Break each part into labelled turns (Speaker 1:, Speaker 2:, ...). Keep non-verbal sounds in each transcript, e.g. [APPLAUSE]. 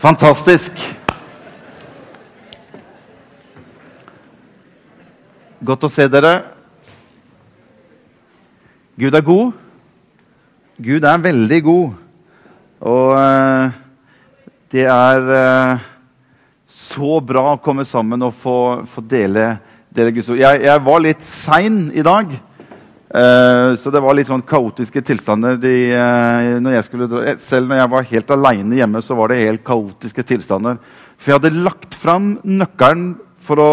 Speaker 1: Fantastisk. Godt å se dere. Gud er god. Gud er veldig god. Og eh, det er eh, så bra å komme sammen og få, få dele, dele Guds ord. Jeg, jeg var litt sein i dag. Eh, så det var litt sånn kaotiske tilstander. De, uh, når dra, eh, selv når jeg var helt aleine hjemme, så var det helt kaotiske tilstander. For jeg hadde lagt fram nøkkelen å,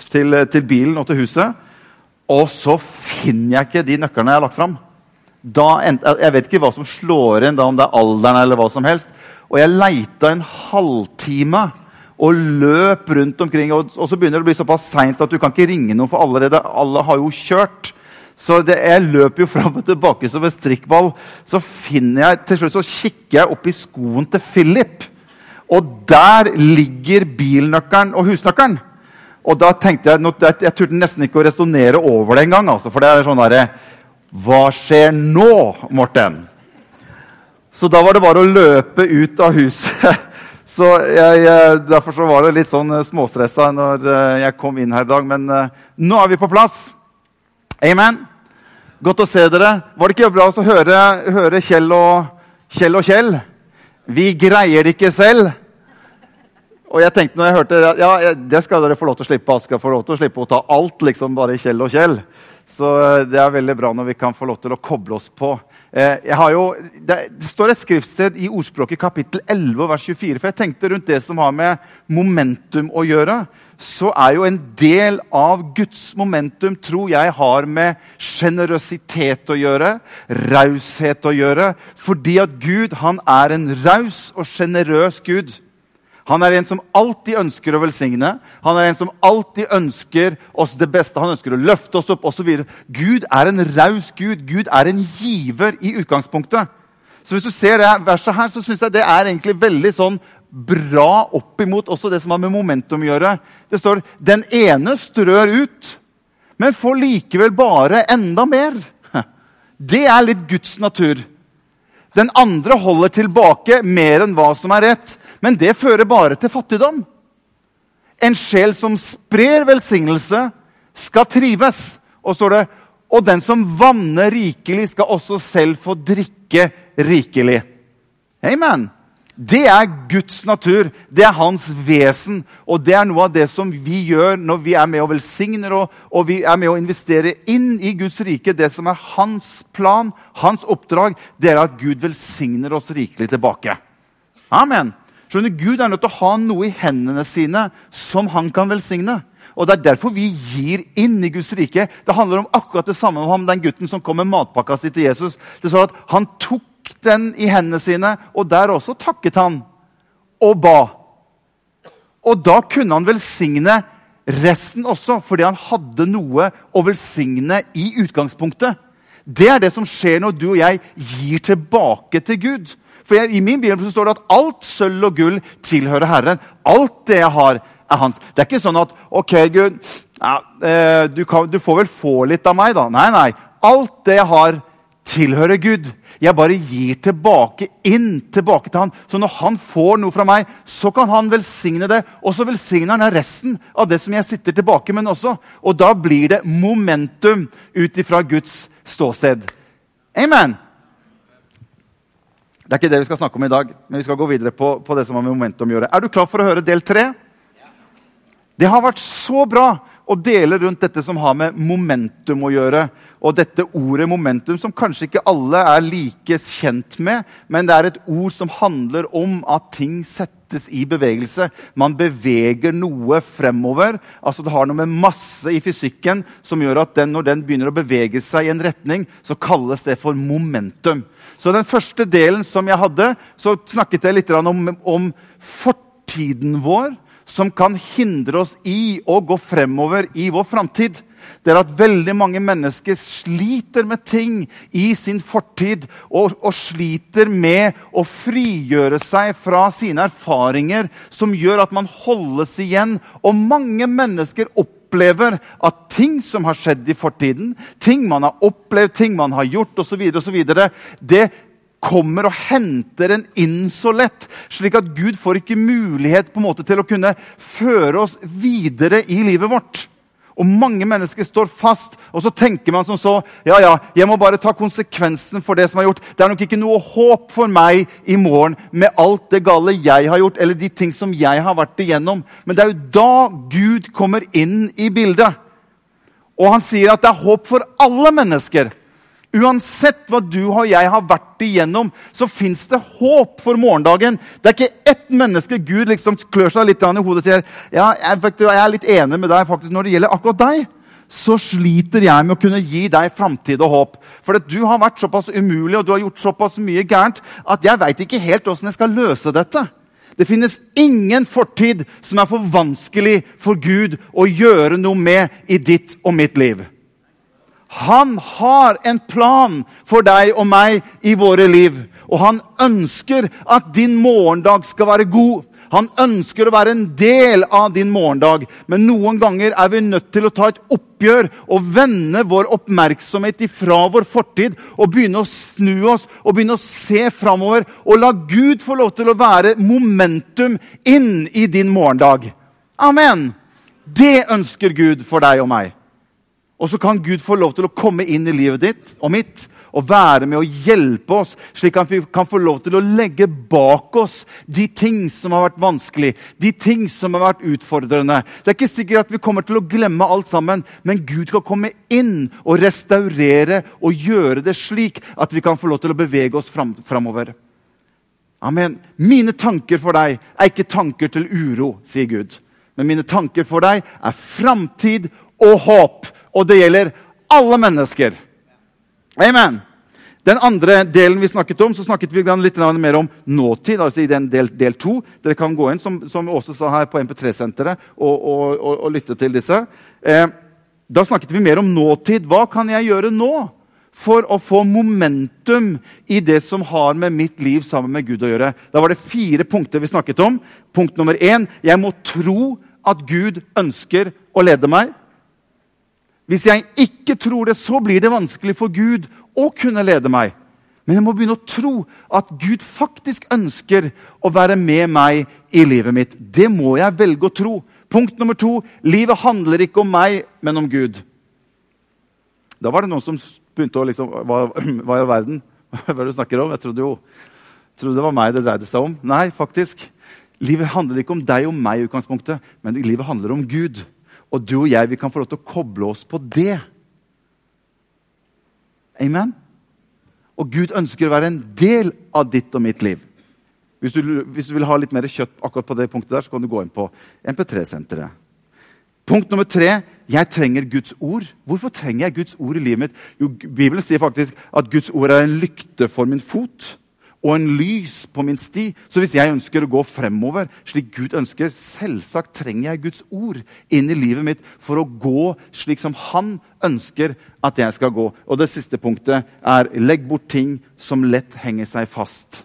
Speaker 1: til, til, bilen og til huset. Og så finner jeg ikke de nøklene jeg har lagt fram. Jeg vet ikke hva som slår inn, da, om det er alderen eller hva som helst. Og jeg leita en halvtime og løp rundt omkring. Og, og så begynner det å bli såpass seint at du kan ikke ringe noen, for allerede alle har jo kjørt. Så det, Jeg løper jo fram og tilbake som en strikkball. Så finner jeg, til slutt så kikker jeg opp i skoen til Philip. Og der ligger bilnøkkelen og husnøkkelen. Og da tenkte Jeg jeg, turte nesten ikke å resonnere over det engang. Altså, for det er sånn derre Hva skjer nå, Morten? Så da var det bare å løpe ut av huset. [LAUGHS] Så jeg, Derfor så var det litt sånn småstressa når eh, jeg kom inn her i dag. Men uh, nå er vi på plass. Amen. Godt å se dere. Var det ikke bra å høre, høre Kjell, og, Kjell og Kjell? Vi greier det ikke selv. Og jeg tenkte når jeg hørte det, ja, det skal dere få lov til å slippe. Skal få lov til å slippe å ta alt, liksom bare Kjell og Kjell. Så eh, det er veldig bra når vi kan få lov til å koble oss på. Eh, jo, det, det, står et skriftsted i ordspråket kapittel 11 vers 24. For jeg tenkte rundt det som har med momentum å gjøre så er jo en del av Guds momentum tror jeg har med sjenerøsitet å gjøre, raushet å gjøre. Fordi at Gud han er en raus og sjenerøs Gud. Han er en som alltid ønsker å velsigne. Han er en som alltid ønsker oss det beste. Han ønsker å løfte oss opp osv. Gud er en raus Gud. Gud er en giver i utgangspunktet. Så hvis du ser det verset her, så syns jeg det er egentlig veldig sånn bra opp imot også det som har med momentum å gjøre. Det står den ene strør ut, men får likevel bare enda mer. [LAUGHS] Det er litt Guds natur. Den andre holder tilbake mer enn hva som er rett, men det fører bare til fattigdom. En sjel som sprer velsignelse, skal trives. Og står det, og den som vanner rikelig, skal også selv få drikke rikelig. Amen. Det er Guds natur, det er hans vesen. Og det er noe av det som vi gjør når vi er med og velsigner og, og vi er med å investere inn i Guds rike. Det som er hans plan, hans oppdrag, det er at Gud velsigner oss rikelig tilbake. Amen. Skjønner, Gud er nødt til å ha noe i hendene sine som han kan velsigne. Og Det er derfor vi gir inn i Guds rike. Det handler om akkurat det samme om den gutten som kom med matpakka si til Jesus. Det sa at Han tok den i hendene sine, og der også takket han og ba. Og da kunne han velsigne resten også, fordi han hadde noe å velsigne i utgangspunktet. Det er det som skjer når du og jeg gir tilbake til Gud. For jeg, I min bibel står det at alt sølv og gull tilhører Herren. Alt det jeg har, er hans. Det er ikke sånn at OK, Gud, ja, eh, du, kan, du får vel få litt av meg, da. Nei, nei. Alt det jeg har, tilhører Gud. Jeg bare gir tilbake inn tilbake til han. Så når han får noe fra meg, så kan han velsigne det. Og så velsigner han resten av det som jeg sitter tilbake med også. Og da blir det momentum ut ifra Guds ståsted. Amen. Det er ikke det vi skal snakke om i dag, men vi skal gå videre på, på det som har med momentum å gjøre. Er du klar for å høre del tre? Det har vært så bra å dele rundt dette som har med momentum å gjøre. Og dette ordet momentum, som kanskje ikke alle er like kjent med, men det er et ord som handler om at ting settes i bevegelse. Man beveger noe fremover. Altså Det har noe med masse i fysikken som gjør at den, når den begynner å bevege seg i en retning, så kalles det for momentum. Så den første delen som jeg hadde, så snakket jeg litt om, om fortiden vår som kan hindre oss i å gå fremover i vår framtid. Det er at veldig mange mennesker sliter med ting i sin fortid og, og, sliter med å frigjøre seg fra sine erfaringer, som gjør at man holdes igjen. Og mange mennesker opplever at ting som har skjedd i fortiden, ting man har opplevd, ting man har gjort osv., det kommer og henter en inn så lett. Slik at Gud får ikke mulighet på en måte til å kunne føre oss videre i livet vårt. Og mange mennesker står fast, og så tenker man som så Ja, ja, jeg må bare ta konsekvensen for det som er gjort. Det er nok ikke noe håp for meg i morgen med alt det gale jeg har gjort, eller de ting som jeg har vært igjennom. Men det er jo da Gud kommer inn i bildet. Og han sier at det er håp for alle mennesker. Uansett hva du og jeg har vært igjennom, så fins det håp for morgendagen. Det er ikke ett menneske Gud liksom klør seg litt i hodet og sier ja, jeg, er litt enig med deg faktisk når det gjelder akkurat deg. Så sliter jeg med å kunne gi deg framtid og håp. For du har vært såpass umulig og du har gjort såpass mye gærent at jeg veit ikke helt åssen jeg skal løse dette. Det finnes ingen fortid som er for vanskelig for Gud å gjøre noe med i ditt og mitt liv. Han har en plan for deg og meg i våre liv. Og han ønsker at din morgendag skal være god. Han ønsker å være en del av din morgendag. Men noen ganger er vi nødt til å ta et oppgjør og vende vår oppmerksomhet ifra vår fortid og begynne å snu oss og begynne å se framover. Og la Gud få lov til å være momentum inn i din morgendag. Amen. Det ønsker Gud for deg og meg. Og så kan Gud få lov til å komme inn i livet ditt og mitt og være med å hjelpe oss, slik at vi kan få lov til å legge bak oss de ting som har vært vanskelig, de ting som har vært utfordrende. Det er ikke sikkert at vi kommer til å glemme alt sammen, men Gud kan komme inn og restaurere og gjøre det slik at vi kan få lov til å bevege oss fram, framover. Amen. Mine tanker for deg er ikke tanker til uro, sier Gud. Men mine tanker for deg er framtid og håp og det gjelder alle mennesker. Amen. Den andre delen vi snakket om, så snakket vi litt mer om nåtid. altså i den del, del to. Dere kan gå inn, som, som Åse sa her, på MP3-senteret og, og, og, og, lytte til disse. Eh, da snakket vi mer om nåtid. Hva kan jeg gjøre nå for å få momentum i det som har med mitt liv sammen med Gud å gjøre? Da var det fire punkter vi snakket om. Punkt nummer én jeg må tro at Gud ønsker å lede meg. Hvis jeg ikke tror det, så blir det vanskelig for Gud å kunne lede meg. Men jeg må begynne å tro at Gud faktisk ønsker å være med meg i livet mitt. Det må jeg velge å tro. Punkt nummer to livet handler ikke om meg, men om Gud. Da var det noen som begynte å liksom Hva, hva i all verden? [LAUGHS] Hva er det du snakker om? Jeg trodde jo trodde det var meg det dreide seg om. Nei, faktisk. Livet handler ikke om deg og meg, i utgangspunktet, men livet handler om Gud. Og du og jeg vi kan få lov til å koble oss på det. Amen? Og Gud ønsker å være en del av ditt og mitt liv. Hvis du, hvis du vil ha litt mer kjøtt akkurat på det punktet, der, så kan du gå inn på MP3-senteret. Punkt nummer tre jeg trenger Guds ord. Hvorfor trenger jeg Guds ord i livet mitt? Jo, Bibelen sier faktisk at Guds ord er en lykte for min fot og en lys på min sti. Så hvis jeg ønsker å gå fremover slik Gud ønsker, selvsagt trenger jeg Guds ord inn i livet mitt for å gå slik som Han ønsker at jeg skal gå. Og det siste punktet er legg bort ting som lett henger seg fast.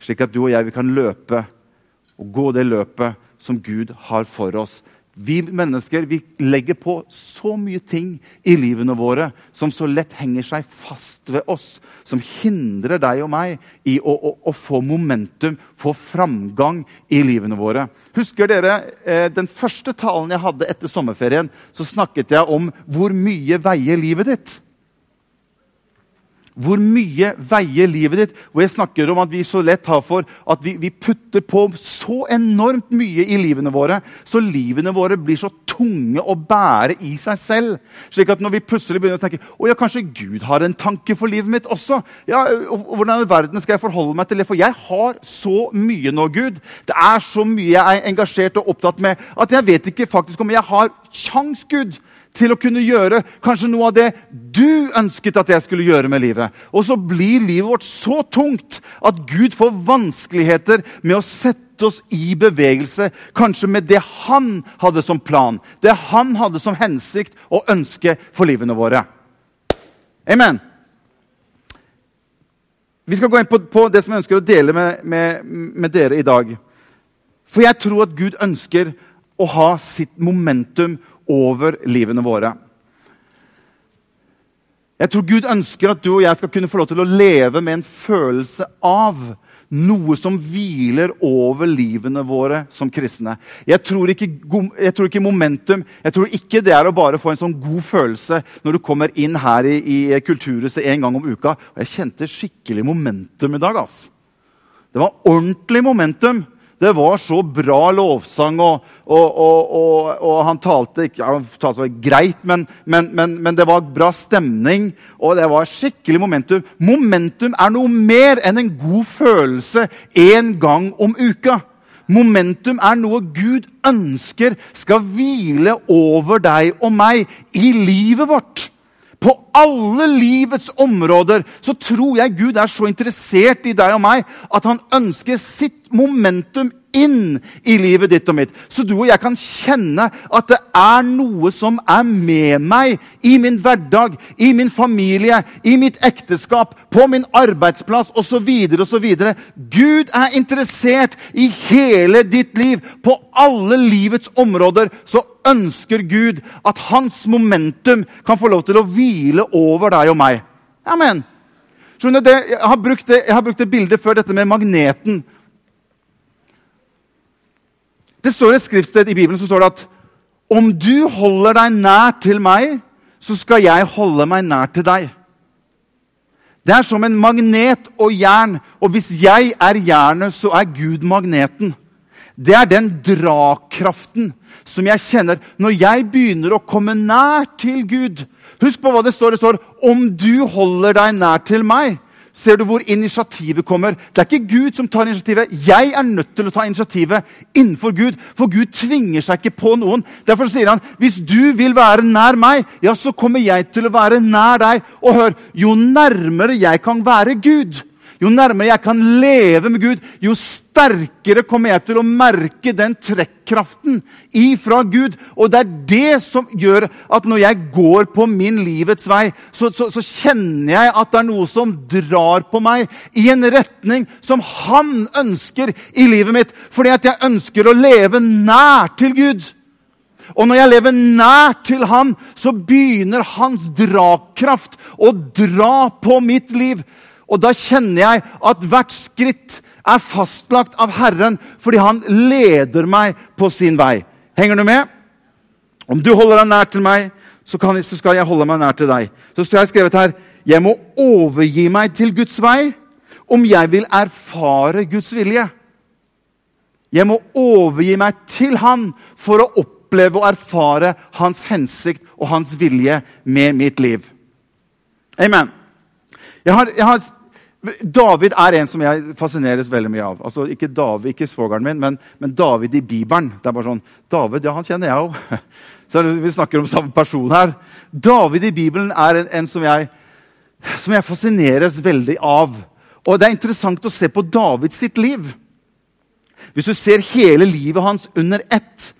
Speaker 1: Slik at du og jeg kan løpe og gå det løpet som Gud har for oss vi mennesker vi legger på så mye ting i livene våre som så lett henger seg fast ved oss, som hindrer deg og meg i å, å, å få momentum, få framgang i livene våre. Husker dere eh, den første talen jeg hadde etter sommerferien? Så snakket jeg om hvor mye veier livet ditt. Hvor mye veier livet ditt? Hvor jeg snakker om at vi så lett har for at vi, vi, putter på så enormt mye i livene våre, så livene våre blir så tunge å bære i seg selv. Slik at når vi plutselig begynner å tenke å ja, kanskje Gud har en tanke for livet mitt også. Ja, Hvordan i verden skal jeg forholde meg til det? For jeg har så mye nå, Gud. Det er så mye jeg er engasjert og opptatt med at jeg vet ikke faktisk om jeg har kjangs, Gud til å kunne gjøre kanskje noe av det du ønsket at jeg skulle gjøre med livet. Og så blir livet vårt så tungt at Gud får vanskeligheter med å sette oss i bevegelse, kanskje med det han hadde som plan, det han hadde som hensikt og ønske for livene våre. Amen. Vi skal gå inn på, på det som jeg ønsker å dele med, med, med dere i dag. For jeg tror at Gud ønsker å ha sitt momentum over livene våre. Jeg tror Gud ønsker at du og jeg skal kunne få lov til å leve med en følelse av noe som hviler over livene våre som kristne. Jeg tror, ikke, jeg tror, ikke, momentum Jeg tror ikke det er å bare få en sånn god følelse når du kommer inn her i, i Kulturhuset en gang om uka. Og jeg kjente skikkelig momentum i dag. ass. Det var ordentlig momentum. Det var så bra lovsang, og, og, og, og han talte ikke han talte greit, men, men, men, men, det var bra stemning, og det var skikkelig momentum. Momentum er noe mer enn en god følelse én gang om uka. Momentum er noe Gud ønsker skal hvile over deg og meg i livet vårt. På alle livets områder så tror jeg Gud er så interessert i deg og meg at han ønsker sitt momentum inn i livet ditt og mitt. Så du og jeg kan kjenne at det er noe som er med meg i min hverdag, i min familie, i mitt ekteskap, på min arbeidsplass osv. osv. Gud er interessert i hele ditt liv. På alle livets områder så ønsker Gud at hans momentum kan få lov til å hvile over deg og meg. Amen. Skjønner, det, jeg, har brukt det, jeg har brukt det bildet før, dette med magneten. Det står et skriftsted i Bibelen som står det at om du holder deg nær til meg, så skal jeg holde meg nær til deg. Det er som en magnet og jern, og hvis jeg er jernet, så er Gud magneten. Det er den drakraften som jeg kjenner når jeg begynner å komme nær til Gud. Husk på hva det står. Det står om du holder deg nær til meg, ser du hvor initiativet kommer. Det er ikke Gud som tar initiativet. Jeg er nødt til å ta initiativet innenfor Gud. For Gud tvinger seg ikke på noen. Derfor sier han hvis du vil være nær meg, ja, så kommer jeg til å være nær deg. Og hør, jo nærmere jeg kan være Gud, jo nærmere jeg kan leve med Gud, jo sterkere kommer jeg til å merke den trekkraften ifra Gud. Og det er det som gjør at når jeg går på min livets vei, så, så, så kjenner jeg at det er noe som drar på meg i en retning som Han ønsker i livet mitt. Fordi at jeg ønsker å leve nær til Gud. Og når jeg lever nær til Han, så begynner Hans dragkraft å dra på mitt liv. Og da kjenner jeg at hvert skritt er fastlagt av Herren fordi han leder meg på sin vei. Henger du med? Om du holder deg nær til meg, så, kan, så skal jeg holde meg nær til deg. Så står jeg skrevet her jeg må overgi meg til Guds vei om jeg vil erfare Guds vilje. Jeg må overgi meg til Han for å oppleve og erfare Hans hensikt og Hans vilje med mitt liv. Amen. Jeg har, jeg har David er en som jeg fascineres veldig mye av. Altså, Ikke David, ikke svogeren min, men, men, David i Bibelen. Det er bare sånn, David, ja, han kjenner jeg jo. [LAUGHS] Så Vi snakker om samme person her. David i Bibelen er en, en som, jeg, som jeg fascineres veldig av. Og Det er interessant å se på Davids sitt liv. Hvis du ser hele livet hans under ett,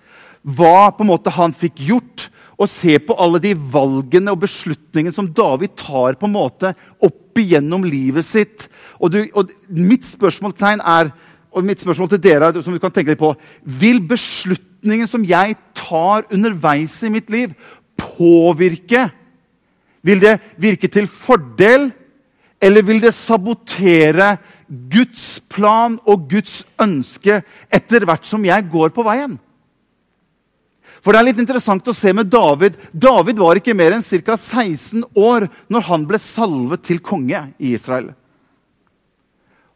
Speaker 1: hva på en måte han fikk gjort, og se på alle de valgene og beslutningene som David tar på en måte opp igjennom livet sitt. Og, du, og mitt spørsmålstegn er, og mitt spørsmål til dere som du kan tenke litt på, Vil beslutningen som jeg tar underveis i mitt liv, påvirke? Vil det virke til fordel, eller vil det sabotere Guds plan og Guds ønske etter hvert som jeg går på veien? For det er litt interessant å se med David. David var ikke mer enn ca. 16 år når han ble salvet til konge i Israel.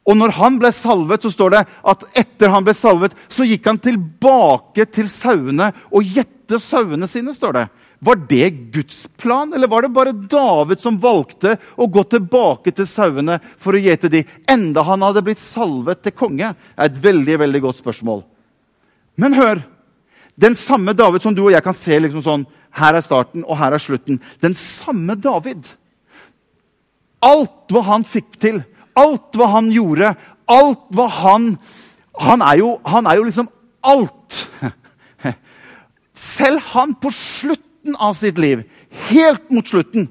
Speaker 1: Og når han ble salvet, så står det at etter han ble salvet, så gikk han tilbake til sauene og gjette sauene sine. står det. Var det Guds plan, eller var det bare David som valgte å gå tilbake til sauene for å gjete de, enda han hadde blitt salvet til konge? Det er et veldig, veldig godt spørsmål. Men hør! Den samme David som du og jeg kan se liksom sånn Her er starten, og her er slutten. Den samme David. Alt hva han fikk til, alt hva han gjorde, alt hva han Han er jo, han er jo liksom alt. [LAUGHS] Selv han på slutten av sitt liv, helt mot slutten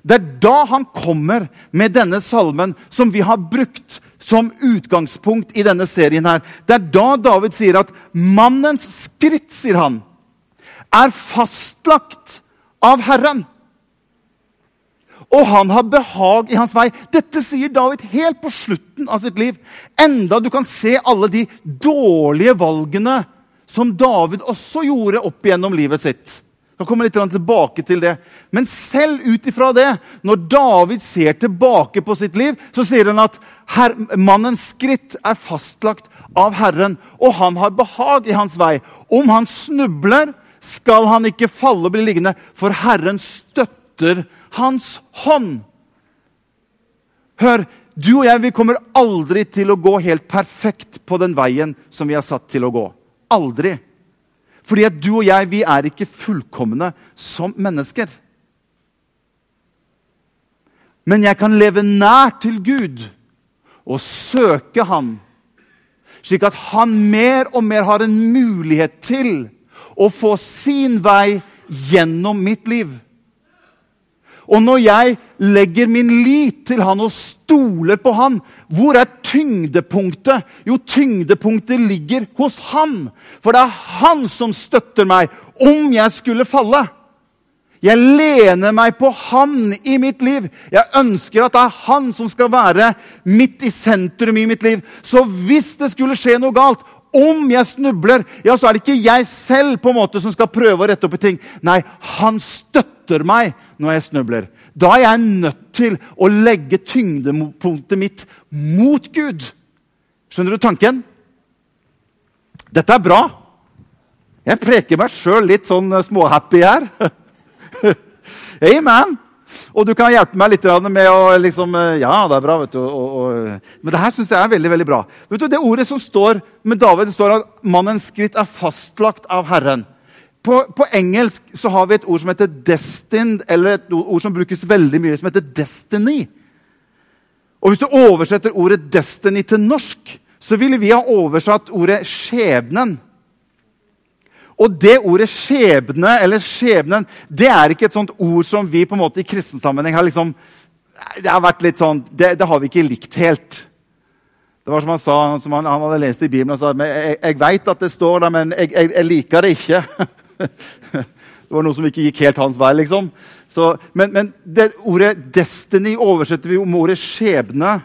Speaker 1: Det er da han kommer med denne salmen som vi har brukt som utgangspunkt i denne serien. her. Det er da David sier at mannens skritt, sier han, er fastlagt av Herren. og han har behag i hans vei. Dette sier David helt på slutten av sitt liv. Enda du kan se alle de dårlige valgene som David også gjorde opp igjennom livet sitt. Jeg kommer litt tilbake til det. Men selv ut ifra det, når David ser tilbake på sitt liv, så sier han at mannens skritt er fastlagt av Herren, og han har behag i hans vei. Om han snubler, skal han ikke falle og bli liggende, for Herren støtter hans hånd. Hør, du og jeg vi kommer aldri til å gå helt perfekt på den veien som vi er satt til å gå. Aldri. Fordi at du og jeg, vi er ikke fullkomne som mennesker. Men jeg kan leve nær til Gud og søke Han, slik at Han mer og mer har en mulighet til å få sin vei gjennom mitt liv. Og når jeg legger min lit til han og stoler på han, hvor er tyngdepunktet? Jo, tyngdepunktet ligger hos han. For det er han som støtter meg om jeg skulle falle. Jeg lener meg på han i mitt liv. Jeg ønsker at det er han som skal være midt i sentrum i mitt liv. Så hvis det skulle skje noe galt, om jeg snubler, ja, så er det ikke jeg selv på en måte som skal prøve å rette opp i ting. Nei, han støtter meg når jeg snubler. Da er jeg nødt til å legge tyngdepunktet mitt mot Gud. Skjønner du tanken? Dette er bra. Jeg preker meg sjøl litt sånn eh, småhappy her. [LAUGHS] Amen. Og du kan hjelpe meg litt med å liksom, eh, Ja, det er bra. vet du. Og, og, men det her syns jeg er veldig veldig bra. Vet du, Det ordet som står med David, det står at mannens skritt er fastlagt av Herren. På, på, engelsk så har vi et ord som heter 'destined', eller et ord som brukes veldig mye, som heter 'destiny'. Og Hvis du oversetter ordet 'destiny' til norsk, så ville vi ha oversatt ordet 'skjebnen'. Og det ordet 'skjebne' eller 'skjebnen' det er ikke et sånt ord som vi på en måte i kristen sammenheng har liksom det har vært litt sånn, det, det, har vi ikke likt helt. Det var som han sa, som han, han hadde lest i Bibelen. og sa, Jeg, jeg veit at det står der, men jeg, jeg, jeg liker det ikke. [LAUGHS] det var noe som ikke gikk helt hans vei, liksom. Så, men, men det ordet 'destiny' oversetter vi med ordet 'skjebne'.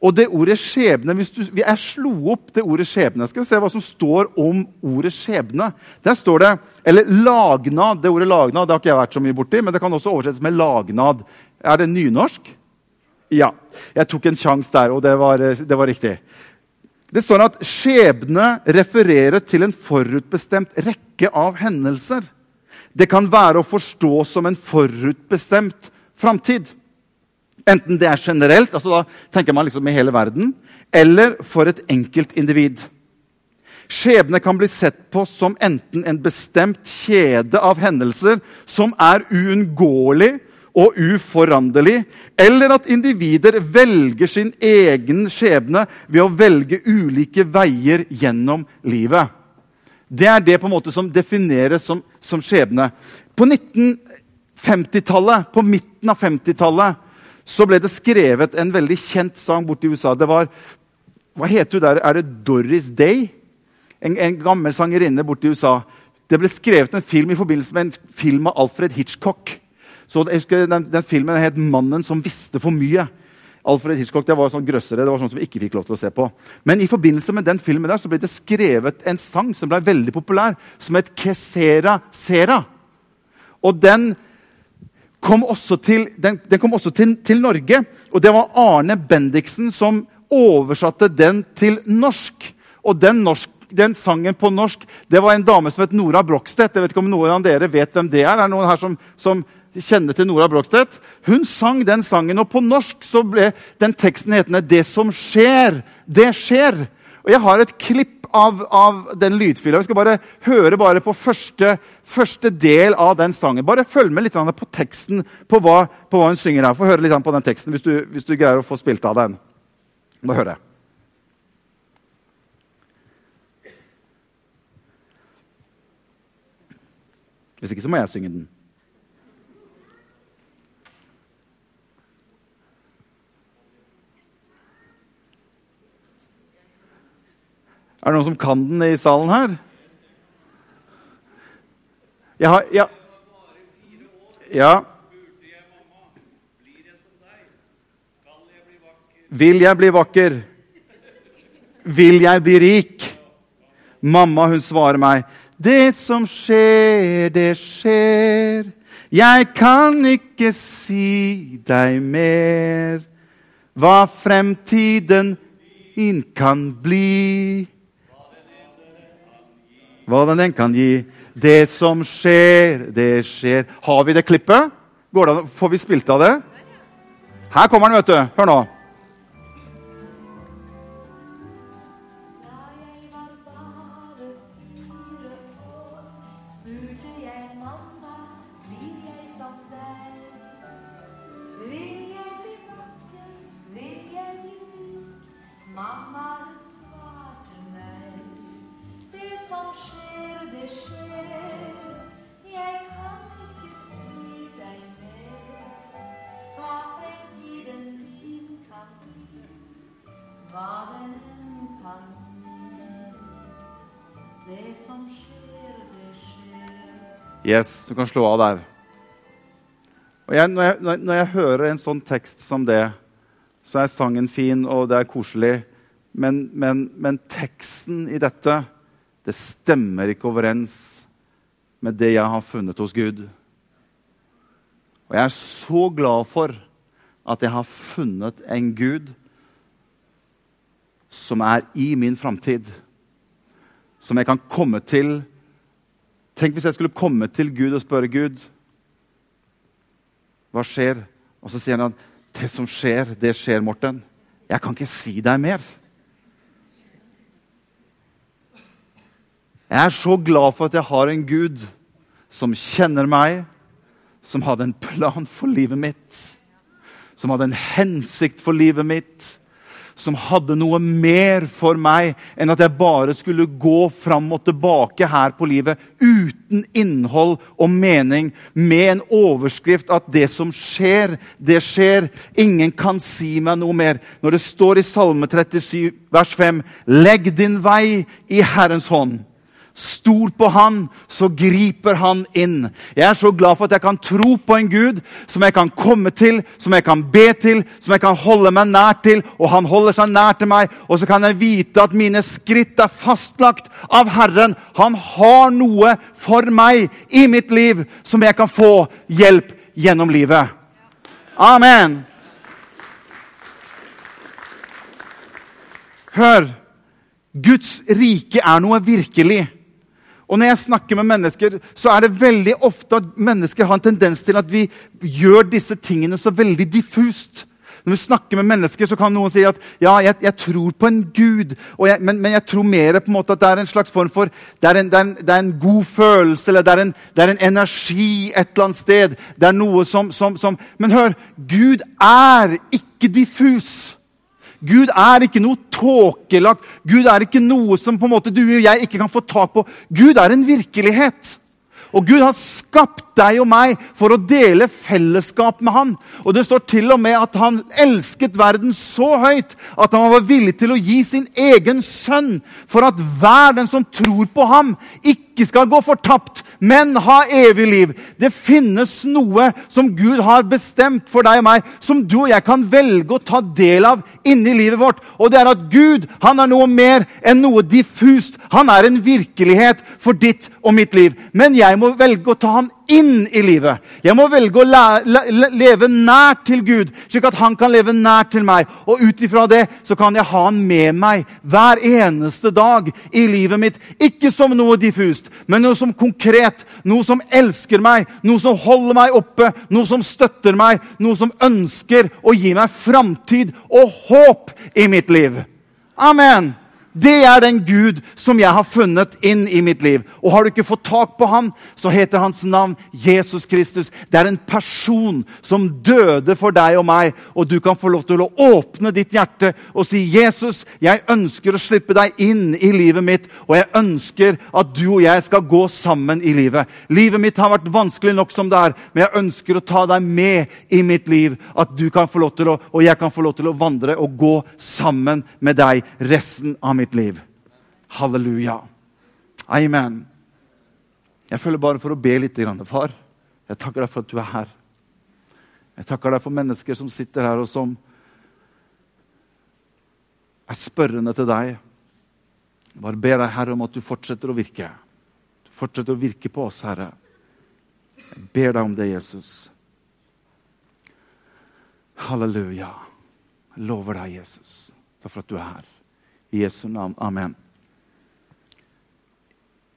Speaker 1: Og det ordet 'skjebne' hvis du, Jeg slo opp det ordet 'skjebne'. Skal vi se hva som står om ordet 'skjebne'. Der står det Eller 'lagnad'. Det ordet 'lagnad' det har ikke jeg vært så mye borti, men det kan også oversettes med 'lagnad'. Er det nynorsk? Ja. Jeg tok en sjanse der, og det var, det var riktig. Det står at skjebne refererer til en forutbestemt rekke av hendelser. Det kan være å forstå som en forutbestemt framtid. Enten det er generelt, altså da tenker man liksom i hele verden, eller for et enkelt individ. Skjebne kan bli sett på som enten en bestemt kjede av hendelser som er uunngåelig og uforanderlig, eller at individer velger sin egen skjebne ved å velge ulike veier gjennom livet. Det er det på en måte som defineres som, som skjebne. På 1950-tallet, på midten av 50-tallet så ble det skrevet en veldig kjent sang borte i USA. Det var, Hva heter hun der? Er det Doris Day? En, en gammel sangerinne borte i USA. Det ble skrevet en film i forbindelse med en film av Alfred Hitchcock. Så jeg husker den, den filmen het 'Mannen som visste for mye'. Alfred Hitchcock det var sånn grøssere, det var sånn som vi ikke fikk lov til å se på. Men i forbindelse med den filmen der så ble det skrevet en sang som ble veldig populær, som het 'Kesera Sera'. Og den kom også til, den, den kom også til, til, Norge. Og det var Arne Bendiksen som oversatte den til norsk. Og den, norsk, den sangen på norsk det var en dame som het Nora Brokstedt. Jeg vet ikke om noen av dere vet hvem det er. Er det noen her som, som kjenner til Nora Brogstedt. Hun sang den sangen, og på norsk så ble den teksten hetende 'Det som skjer, det skjer'. Og Jeg har et klipp av, av den lydfila. Vi skal bare høre bare på første, første, del av den sangen. Bare følg med litt på teksten, på hva, på hva hun synger her. Få høre litt på den teksten hvis du, hvis du greier å få spilt av den. Må høre. Hvis ikke så må jeg synge den. Er det noen som kan den i salen her? Jeg har Ja. ja. Vil jeg bli vakker? Vil jeg bli rik? Mamma, hun svarer meg. Det som skjer, det skjer. Jeg kan ikke si deg mer hva fremtiden din kan bli. Hva den enn kan gi. Det som skjer, det skjer. Har vi det klippet? Får vi spilt av det? Her kommer den, vet du. Hør nå. Yes, du kan slå av der. Jeg, når, jeg, når, jeg, hører en sånn tekst som det, så er sangen fin, og det er koselig. Men, men, men teksten i dette, det stemmer ikke overens med det jeg har funnet hos Gud. Og jeg er så glad for at jeg har funnet en Gud som er i min framtid. Som jeg kan komme til Tenk hvis jeg skulle komme til Gud og spørre Gud hva skjer? Og så sier han at det som skjer, det skjer, Morten. Jeg kan ikke si deg mer. Jeg er så glad for at jeg har en Gud som kjenner meg, som hadde en plan for livet mitt, som hadde en hensikt for livet mitt som hadde noe mer for meg enn at jeg bare skulle gå fram og tilbake her på livet uten innhold og mening, med en overskrift at det som skjer, det skjer. Ingen kan si meg noe mer. Når det står i Salme 37, vers 5.: Legg din vei i Herrens hånd. Stol på han, så griper han inn. Jeg er så glad for at jeg kan tro på en Gud som jeg kan komme til, som jeg kan be til, som jeg kan holde meg nær til, og han holder seg nær til meg. Og så kan jeg vite at mine skritt er fastlagt av Herren. Han har noe for meg i mitt liv som jeg kan få hjelp gjennom livet. Amen. Hør. Guds rike er noe virkelig. Og når jeg snakker med mennesker, så er det veldig ofte at mennesker har en tendens til at vi gjør disse tingene så veldig diffust. Når vi snakker med mennesker, så kan noen si at ja, jeg, jeg tror på en gud, jeg, men, men, jeg tror mer på en måte at det er en slags form for det er en, det er en, det er en god følelse, eller det er, en, det er en, energi et eller annet sted. Det er noe som, som, som Men hør, Gud er ikke diffus. Gud er ikke noe tåkelagt. Gud er ikke noe som på en måte du og jeg ikke kan få tak på. Gud er en virkelighet. Og Gud har skapt deg og meg for å dele fellesskap med han. Og Det står til og med at han elsket verden så høyt at han var villig til å gi sin egen sønn for at hver den som tror på ham, ikke skal gå fortapt, men ha evig liv. Det finnes noe som Gud har bestemt for deg og meg, som du og jeg kan velge å ta del av inni livet vårt. Og det er at Gud han er noe mer enn noe diffust. Han er en virkelighet for ditt og mitt liv. Men jeg må velge å ta han inn i livet. Jeg må velge å leve nært til Gud, slik at han kan leve nært til meg. Og ut ifra det så kan jeg ha han med meg hver eneste dag i livet mitt. Ikke som noe diffust, men noe som konkret. Noe som elsker meg, noe som holder meg oppe, noe som støtter meg. Noe som ønsker å gi meg framtid og håp i mitt liv. Amen. Det er den Gud som jeg har funnet inn i mitt liv. Og har du ikke fått tak på ham, så heter hans navn Jesus Kristus. Det er en person som døde for deg og meg, og du kan få lov til å åpne ditt hjerte og si, 'Jesus, jeg ønsker å slippe deg inn i livet mitt', og jeg ønsker at du og jeg skal gå sammen i livet. Livet mitt har vært vanskelig nok som det er, men jeg ønsker å ta deg med i mitt liv. At du kan få lov til å, og jeg kan få lov til å vandre og gå sammen med deg resten av mitt mitt liv. Halleluja. Amen. Jeg føler bare for å be litt. Far, jeg takker deg for at du er her. Jeg takker deg for mennesker som sitter her, og som er spørrende til deg. Jeg bare ber deg, Herre, om at du fortsetter å virke. Du fortsetter å virke på oss, Herre. Jeg ber deg om det, Jesus. Halleluja. Jeg lover deg, Jesus. Takk for at du er her. I Jesu navn. Amen.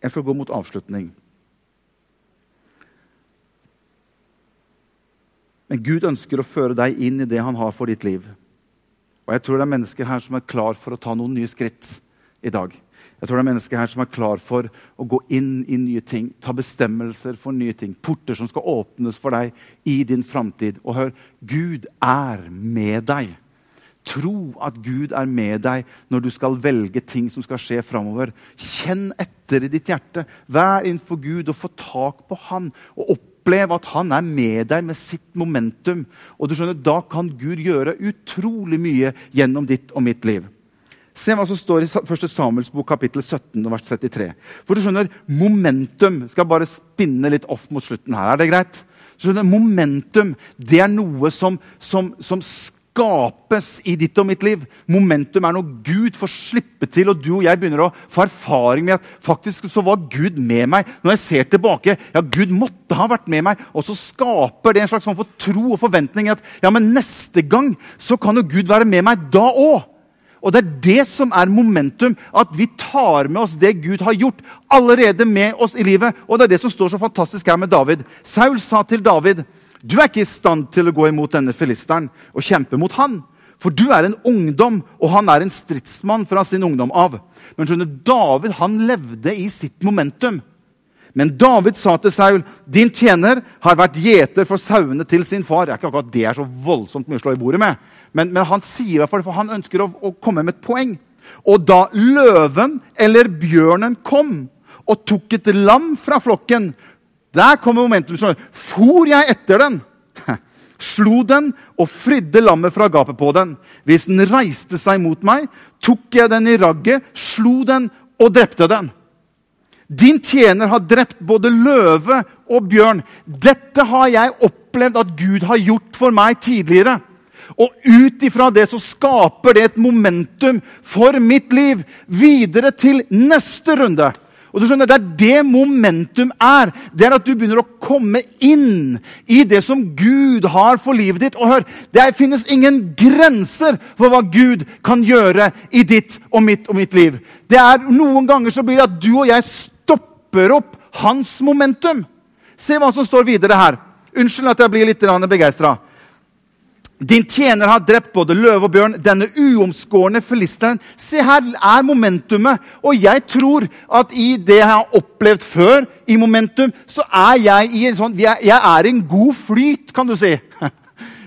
Speaker 1: Jeg skal gå mot avslutning. Men Gud ønsker å føre deg inn i det han har for ditt liv. Og jeg tror det er mennesker her som er klar for å ta noen nye skritt i dag. Jeg tror det er mennesker her som er klar for å gå inn i nye ting, ta bestemmelser for nye ting. Porter som skal åpnes for deg i din framtid. Og hør, Gud er med deg. Tro at Gud er med deg når du skal velge ting som skal skje framover. Kjenn etter i ditt hjerte. Vær innenfor Gud og få tak på Han. og Opplev at Han er med deg med sitt momentum. Og du skjønner, Da kan Gud gjøre utrolig mye gjennom ditt og mitt liv. Se hva som står i 1. Samuels bok kapittel 17 vers 33. For du skjønner, Momentum skal bare spinne litt off mot slutten her. Er det greit? Du Skjønner, momentum det er noe som, som, som skapes i ditt og mitt liv. Momentum er noe Gud får slippe til, og du og jeg begynner å få erfaring med at faktisk så var Gud med meg. Når jeg ser tilbake, ja, Gud måtte ha vært med meg. Og så skaper det en slags form for tro og forventning at ja, men neste gang så kan jo Gud være med meg da òg. Og det er det som er momentum. At vi tar med oss det Gud har gjort, allerede med oss i livet. Og det er det som står så fantastisk her med David. Saul sa til David, 'Du er ikke i stand til å gå imot denne filisteren og kjempe mot han.' For du er en ungdom, og han er en stridsmann fra sin ungdom av. Men skjønner, David han levde i sitt momentum. Men David sa til Saul, 'Din tjener har vært gjeter for sauene til sin far.' Det er ikke akkurat det er så voldsomt mye å slå i bordet med, men, men han sier det for han ønsker å, å, komme med et poeng. Og da løven eller bjørnen kom og tok et lam fra flokken Der kommer momentum. For jeg etter den, [LAUGHS] slo den og fridde lammet fra gapet på den. Hvis den reiste seg mot meg, tok jeg den i ragget, slo den og drepte den. Din tjener har drept både løve og bjørn. Dette har jeg opplevd at Gud har gjort for meg tidligere. Og ut ifra det så skaper det et momentum for mitt liv videre til neste runde. Og du skjønner, Det er det momentum er. Det er at du begynner å komme inn i det som Gud har for livet ditt. Og hør, Det finnes ingen grenser for hva Gud kan gjøre i ditt og mitt og mitt liv. Det er Noen ganger så blir det at du og jeg stopper opp hans momentum. Se hva som står videre her. Unnskyld at jeg blir litt begeistra. Din tjener har drept både løve og bjørn, denne uomskårne filisteren. Se, her er momentumet. Og jeg tror at i det jeg har opplevd før, i momentum, så er jeg i en sånn Jeg er i en god flyt, kan du si. [LAUGHS]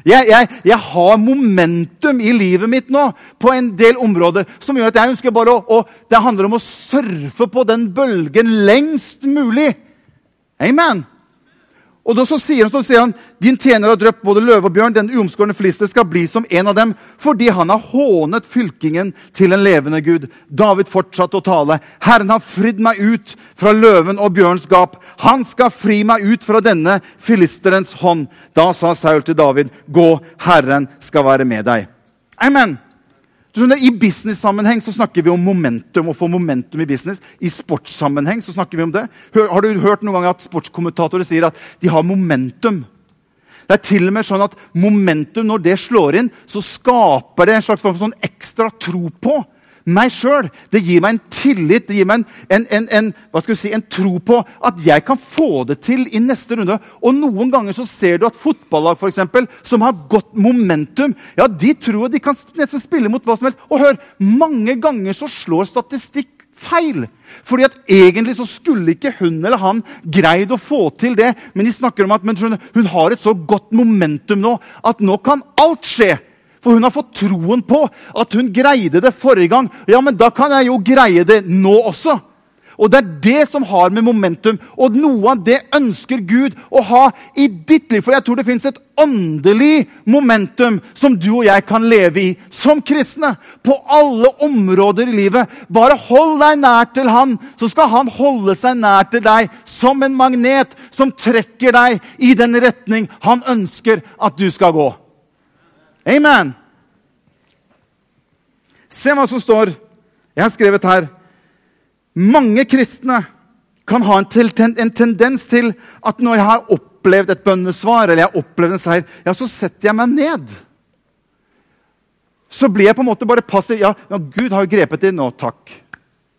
Speaker 1: Jeg, jeg, jeg, har momentum i livet mitt nå på en del områder som gjør at jeg ønsker bare å, å Det handler om å surfe på den bølgen lengst mulig. Amen. Og da så sier han, så sier han, din tjener har drept både løve og bjørn. Den uomskårne filister skal bli som en av dem, fordi han har hånet fylkingen til en levende Gud. David fortsatte å tale. Herren har fridd meg ut fra løven og bjørns gap. Han skal fri meg ut fra denne filisterens hånd. Da sa Saul til David, gå, Herren skal være med deg. Amen. Skjønner, I business-sammenheng så snakker vi om momentum. å få momentum I business. I sportssammenheng så snakker vi om det. Hør, har du hørt noen gang at sportskommentatorer sier at de har momentum? Det er til og med sånn at Momentum, når det slår inn, så skaper det en slags sånn ekstra tro på meg sjøl. Det gir meg en tillit, det gir meg en, en, en, si, en tro på at jeg kan få det til i neste runde. Og Noen ganger så ser du at fotballag for eksempel, som har godt momentum, ja, de tror de kan nesten spille mot hva som helst. Og hør, mange ganger så slår statistikk feil. Fordi at egentlig så skulle ikke hun eller han greid å få til det. Men de snakker om at hun har et så godt momentum nå at nå kan alt skje. For hun har fått troen på at hun greide det forrige gang. Ja, men da kan jeg jo greie det nå også. Og det er det som har med momentum Og noe av det ønsker Gud å ha i ditt liv. For jeg tror det fins et åndelig momentum som du og jeg kan leve i som kristne. På alle områder i livet. Bare hold deg nær til Han, så skal Han holde seg nær til deg som en magnet som trekker deg i den retning Han ønsker at du skal gå. Amen. Se hva som står. Jeg har skrevet her. Mange kristne kan ha en, ten, en tendens til at når jeg har opplevd et bønnesvar eller jeg har opplevd en seier, ja, så setter jeg meg ned. Så blir jeg på en måte bare passiv. Ja, ja Gud har jo grepet inn nå. Takk.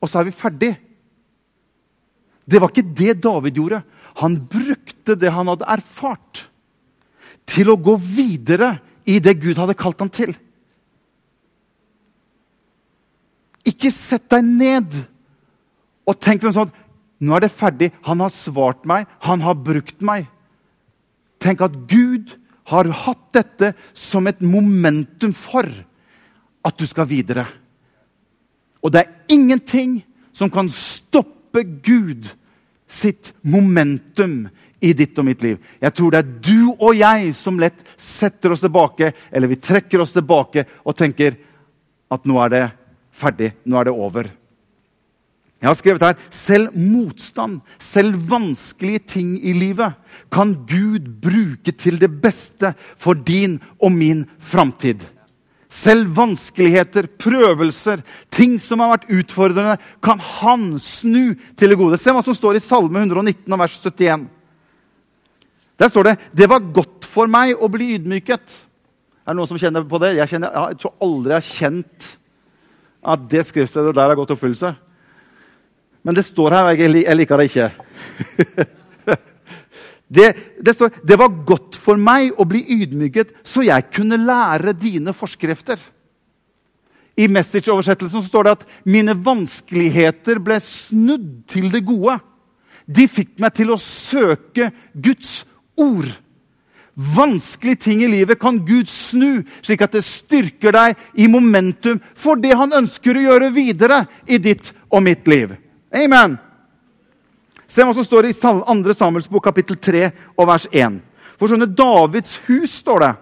Speaker 1: Og så er vi ferdig. Det var ikke det David gjorde. Han brukte det han hadde erfart, til å gå videre i det Gud hadde kalt ham til. Ikke sett deg ned og tenk sånn Nå er det ferdig. Han har svart meg. Han har brukt meg. Tenk at Gud har hatt dette som et momentum for at du skal videre. Og det er ingenting som kan stoppe Gud sitt momentum i ditt og mitt liv. Jeg tror det er du og jeg som lett setter oss tilbake, eller vi trekker oss tilbake og tenker at nå er det ferdig, nå er det over. Jeg har skrevet her selv motstand, selv vanskelige ting i livet, kan Gud bruke til det beste for din og min framtid. Selv vanskeligheter, prøvelser, ting som har vært utfordrende, kan han snu til det gode. Se hva som står i Salme 119, vers 71. Der står det 'Det var godt for meg å bli ydmyket'. Er det noen som kjenner på det? Jeg, kjenner, jeg tror aldri jeg har kjent at det skriftstedet der har gått oppfyllelse. Men det står her, og jeg, liker det ikke. [LAUGHS] det, det, står 'Det var godt for meg å bli ydmyket, så jeg kunne lære dine forskrifter'. I Message-oversettelsen står det at 'mine vanskeligheter ble snudd til det gode'. De fikk meg til å søke Guds ord. Vanskelige ting i livet kan Gud snu, slik at det styrker deg i momentum for det han ønsker å gjøre videre i ditt og mitt liv. Amen. Se hva som står i 2. Samuels bok, kapittel 3, og vers 1. For skjønne, Davids hus, står det.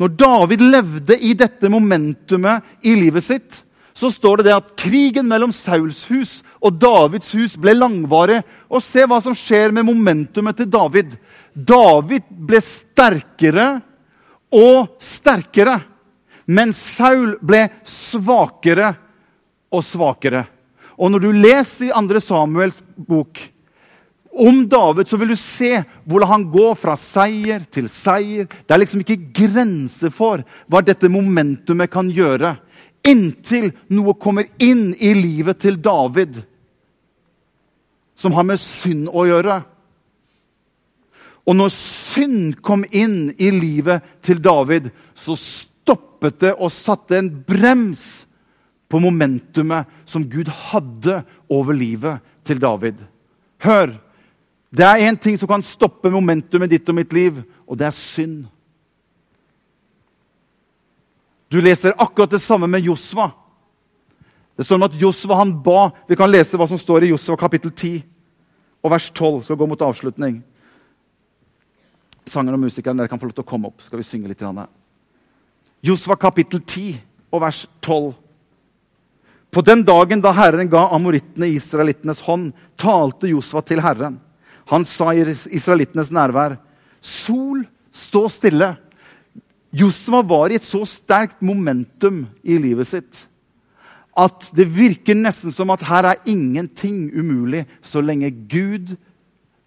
Speaker 1: Når David levde i dette momentumet i livet sitt, så står det det at krigen mellom Sauls hus og Davids hus ble langvarig. Og se hva som skjer med momentumet til David. David ble sterkere og sterkere, men Saul ble svakere og svakere. Og når du leser i 2. Samuels bok om David, så vil du se hvordan han går fra seier til seier. Det er liksom ikke grenser for hva dette momentumet kan gjøre. Inntil noe kommer inn i livet til David som har med synd å gjøre. Og når synd kom inn i livet til David, så stoppet det og satte en brems på momentumet som Gud hadde over livet til David. Hør! Det er én ting som kan stoppe momentumet ditt og mitt liv, og det er synd. Du leser akkurat det samme med Josva. Det står om at Josva han ba Vi kan lese hva som står i Josva kapittel 10 og vers 12. Skal gå mot avslutning. Sangeren og musikeren, dere kan få lov til å komme opp. skal vi synge litt. Josva kapittel 10 og vers 12. På den dagen da Herren ga amorittene i israelittenes hånd, talte Josva til Herren. Han sa i israelittenes nærvær, Sol, stå stille. Josva var i et så sterkt momentum i livet sitt at det virker nesten som at her er ingenting umulig så lenge Gud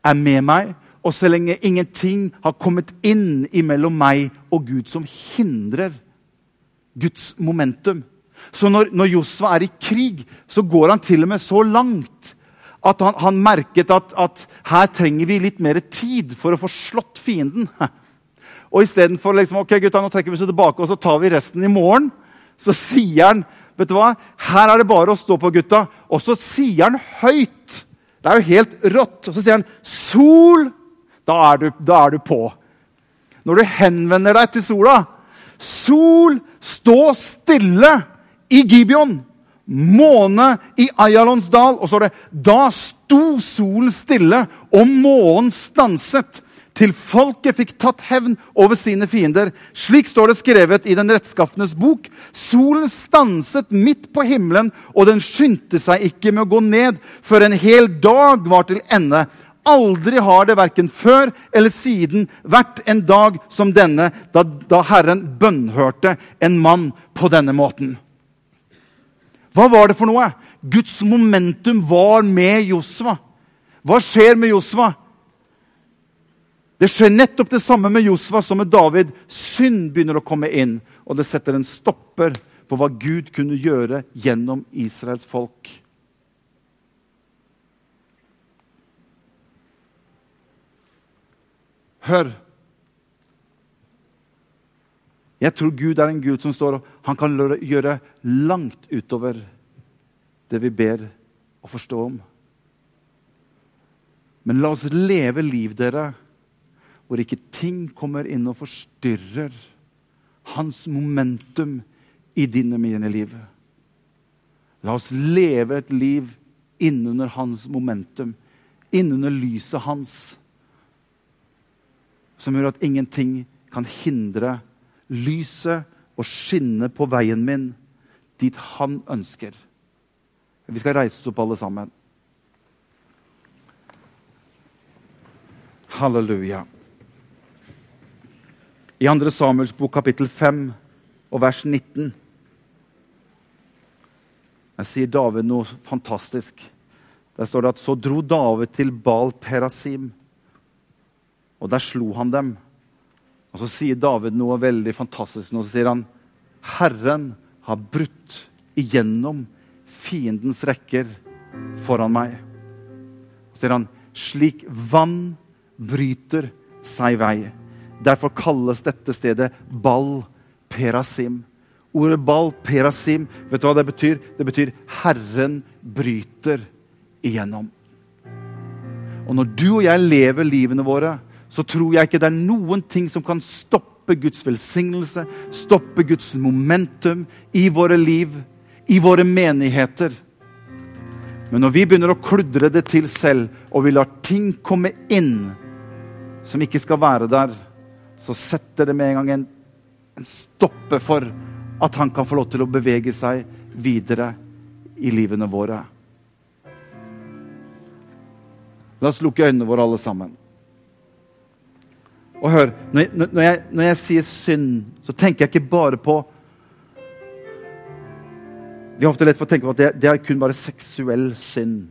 Speaker 1: er med meg, og så lenge ingenting har kommet inn imellom meg og Gud som hindrer Guds momentum. Så når, når Josva er i krig, så går han til og med så langt at han, han merket at, at, her trenger vi litt mer tid for å få slått fienden. [LAUGHS] Og istedenfor liksom, ok gutta, nå trekker vi oss tilbake og så tar vi resten i morgen, så sier han vet du hva, her er det bare å stå på, gutta. Og så sier han høyt. Det er jo helt rått. Og så sier han 'Sol'. Da er du, da er du på. Når du henvender deg til sola 'Sol, stå stille i Gibeon'. Måne i Ayalons dal. Og så er det 'Da sto solen stille, og månen stanset' til folket fikk tatt hevn over sine fiender. Slik står det skrevet i Den rettskaffenes bok. Solen stanset midt på himmelen, og den skyndte seg ikke med å gå ned før en hel dag var til ende. Aldri har det verken før eller siden vært en dag som denne, da, da Herren bønnhørte en mann på denne måten. Hva var det for noe? Guds momentum var med Josva. Hva skjer med Josva? Det skjer nettopp det samme med Josva som med David. Synd begynner å komme inn, og det setter en stopper på hva Gud kunne gjøre gjennom Israels folk. Hør. Jeg tror Gud er en Gud som står og han kan gjøre langt utover det vi ber og forstå om. Men la oss leve liv, dere, hvor ikke ting kommer inn og forstyrrer hans momentum i dine mine liv. La oss leve et liv innunder hans momentum, innunder lyset hans, som gjør at ingenting kan hindre lyset å skinne på veien min dit han ønsker. Vi skal reise oss opp, alle sammen. Halleluja. I 2. Samuels bok, kapittel 5 og vers 19 Der sier David noe fantastisk. Der står det at så dro David til Bal Perasim, og der slo han dem. Og så sier David noe veldig fantastisk. Nå sier han Herren har brutt igjennom fiendens rekker foran meg. Så sier han slik vann bryter seg vei. Derfor kalles dette stedet Bal Perasim. Ordet Bal Perasim, vet du hva det betyr? Det betyr 'Herren bryter igjennom'. Og når du og jeg lever livene våre så tror jeg ikke det er noen ting som kan stoppe Guds velsignelse, stoppe Guds momentum i våre liv, i våre menigheter. Men når vi begynner å kludre det til selv, og vi lar ting komme inn som ikke skal være der, så setter det med en gang en, en stopper for at han kan få lov til å bevege seg videre i livene våre. La oss lukke øynene våre, alle sammen. Og hør, når jeg, når, jeg, når jeg, sier synd, så tenker jeg ikke bare på Vi har ofte lett for å tenke på at det, det er kun bare seksuell synd.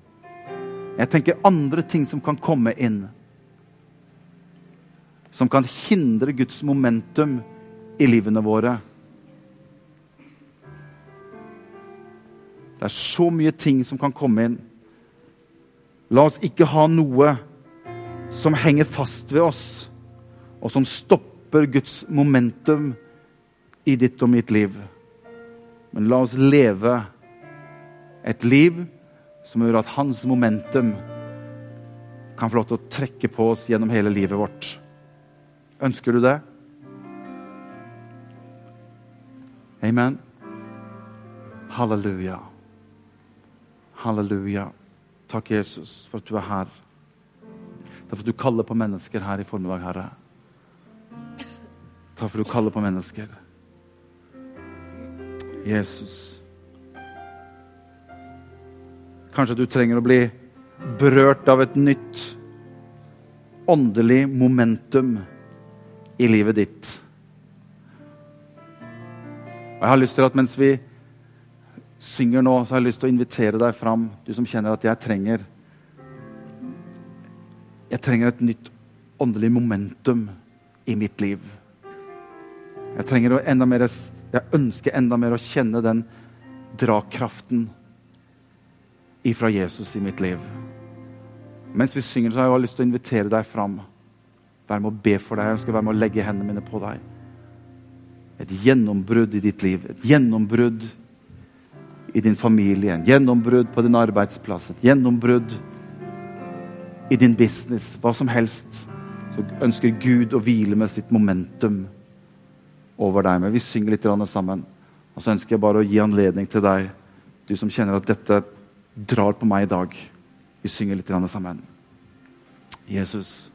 Speaker 1: Jeg tenker andre ting som kan komme inn. Som kan hindre Guds momentum i livene våre. Det er så mye ting som kan komme inn. La oss ikke ha noe som henger fast ved oss og som stopper Guds momentum i ditt og mitt liv. Men la oss leve et liv som gjør at hans momentum kan få lov til å trekke på oss gjennom hele livet vårt. Ønsker du det? Amen. Halleluja. Halleluja. Takk, Jesus, for at du er her. Det er for at du kaller på mennesker her i formiddag, Herre. Takk for du kaller på mennesker. Jesus. Kanskje du trenger å bli berørt av et nytt åndelig momentum i livet ditt. Og Jeg har lyst til at mens vi synger nå, så har jeg lyst til å invitere deg fram, du som kjenner at jeg trenger Jeg trenger et nytt åndelig momentum i mitt liv. Jeg, trenger enda mer, jeg ønsker enda mer å kjenne den dragkraften ifra Jesus i mitt liv. Mens vi synger, så har jeg lyst til å invitere deg fram. Være med å be for deg. Jeg ønsker å være med å legge hendene mine på deg. Et gjennombrudd i ditt liv. Et gjennombrudd i din familie. En gjennombrudd på din arbeidsplass. Et gjennombrudd i din business. Hva som helst. Så ønsker Gud å hvile med sitt momentum over deg. Men vi synger litt sammen. Og så ønsker jeg bare å gi anledning til deg, du som kjenner at dette drar på meg i dag. Vi synger litt sammen. Jesus.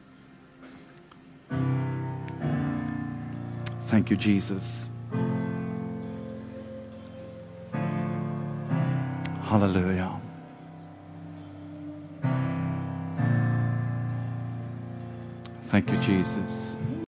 Speaker 1: Thank you, Jesus. Halleluja. Thank you, Jesus.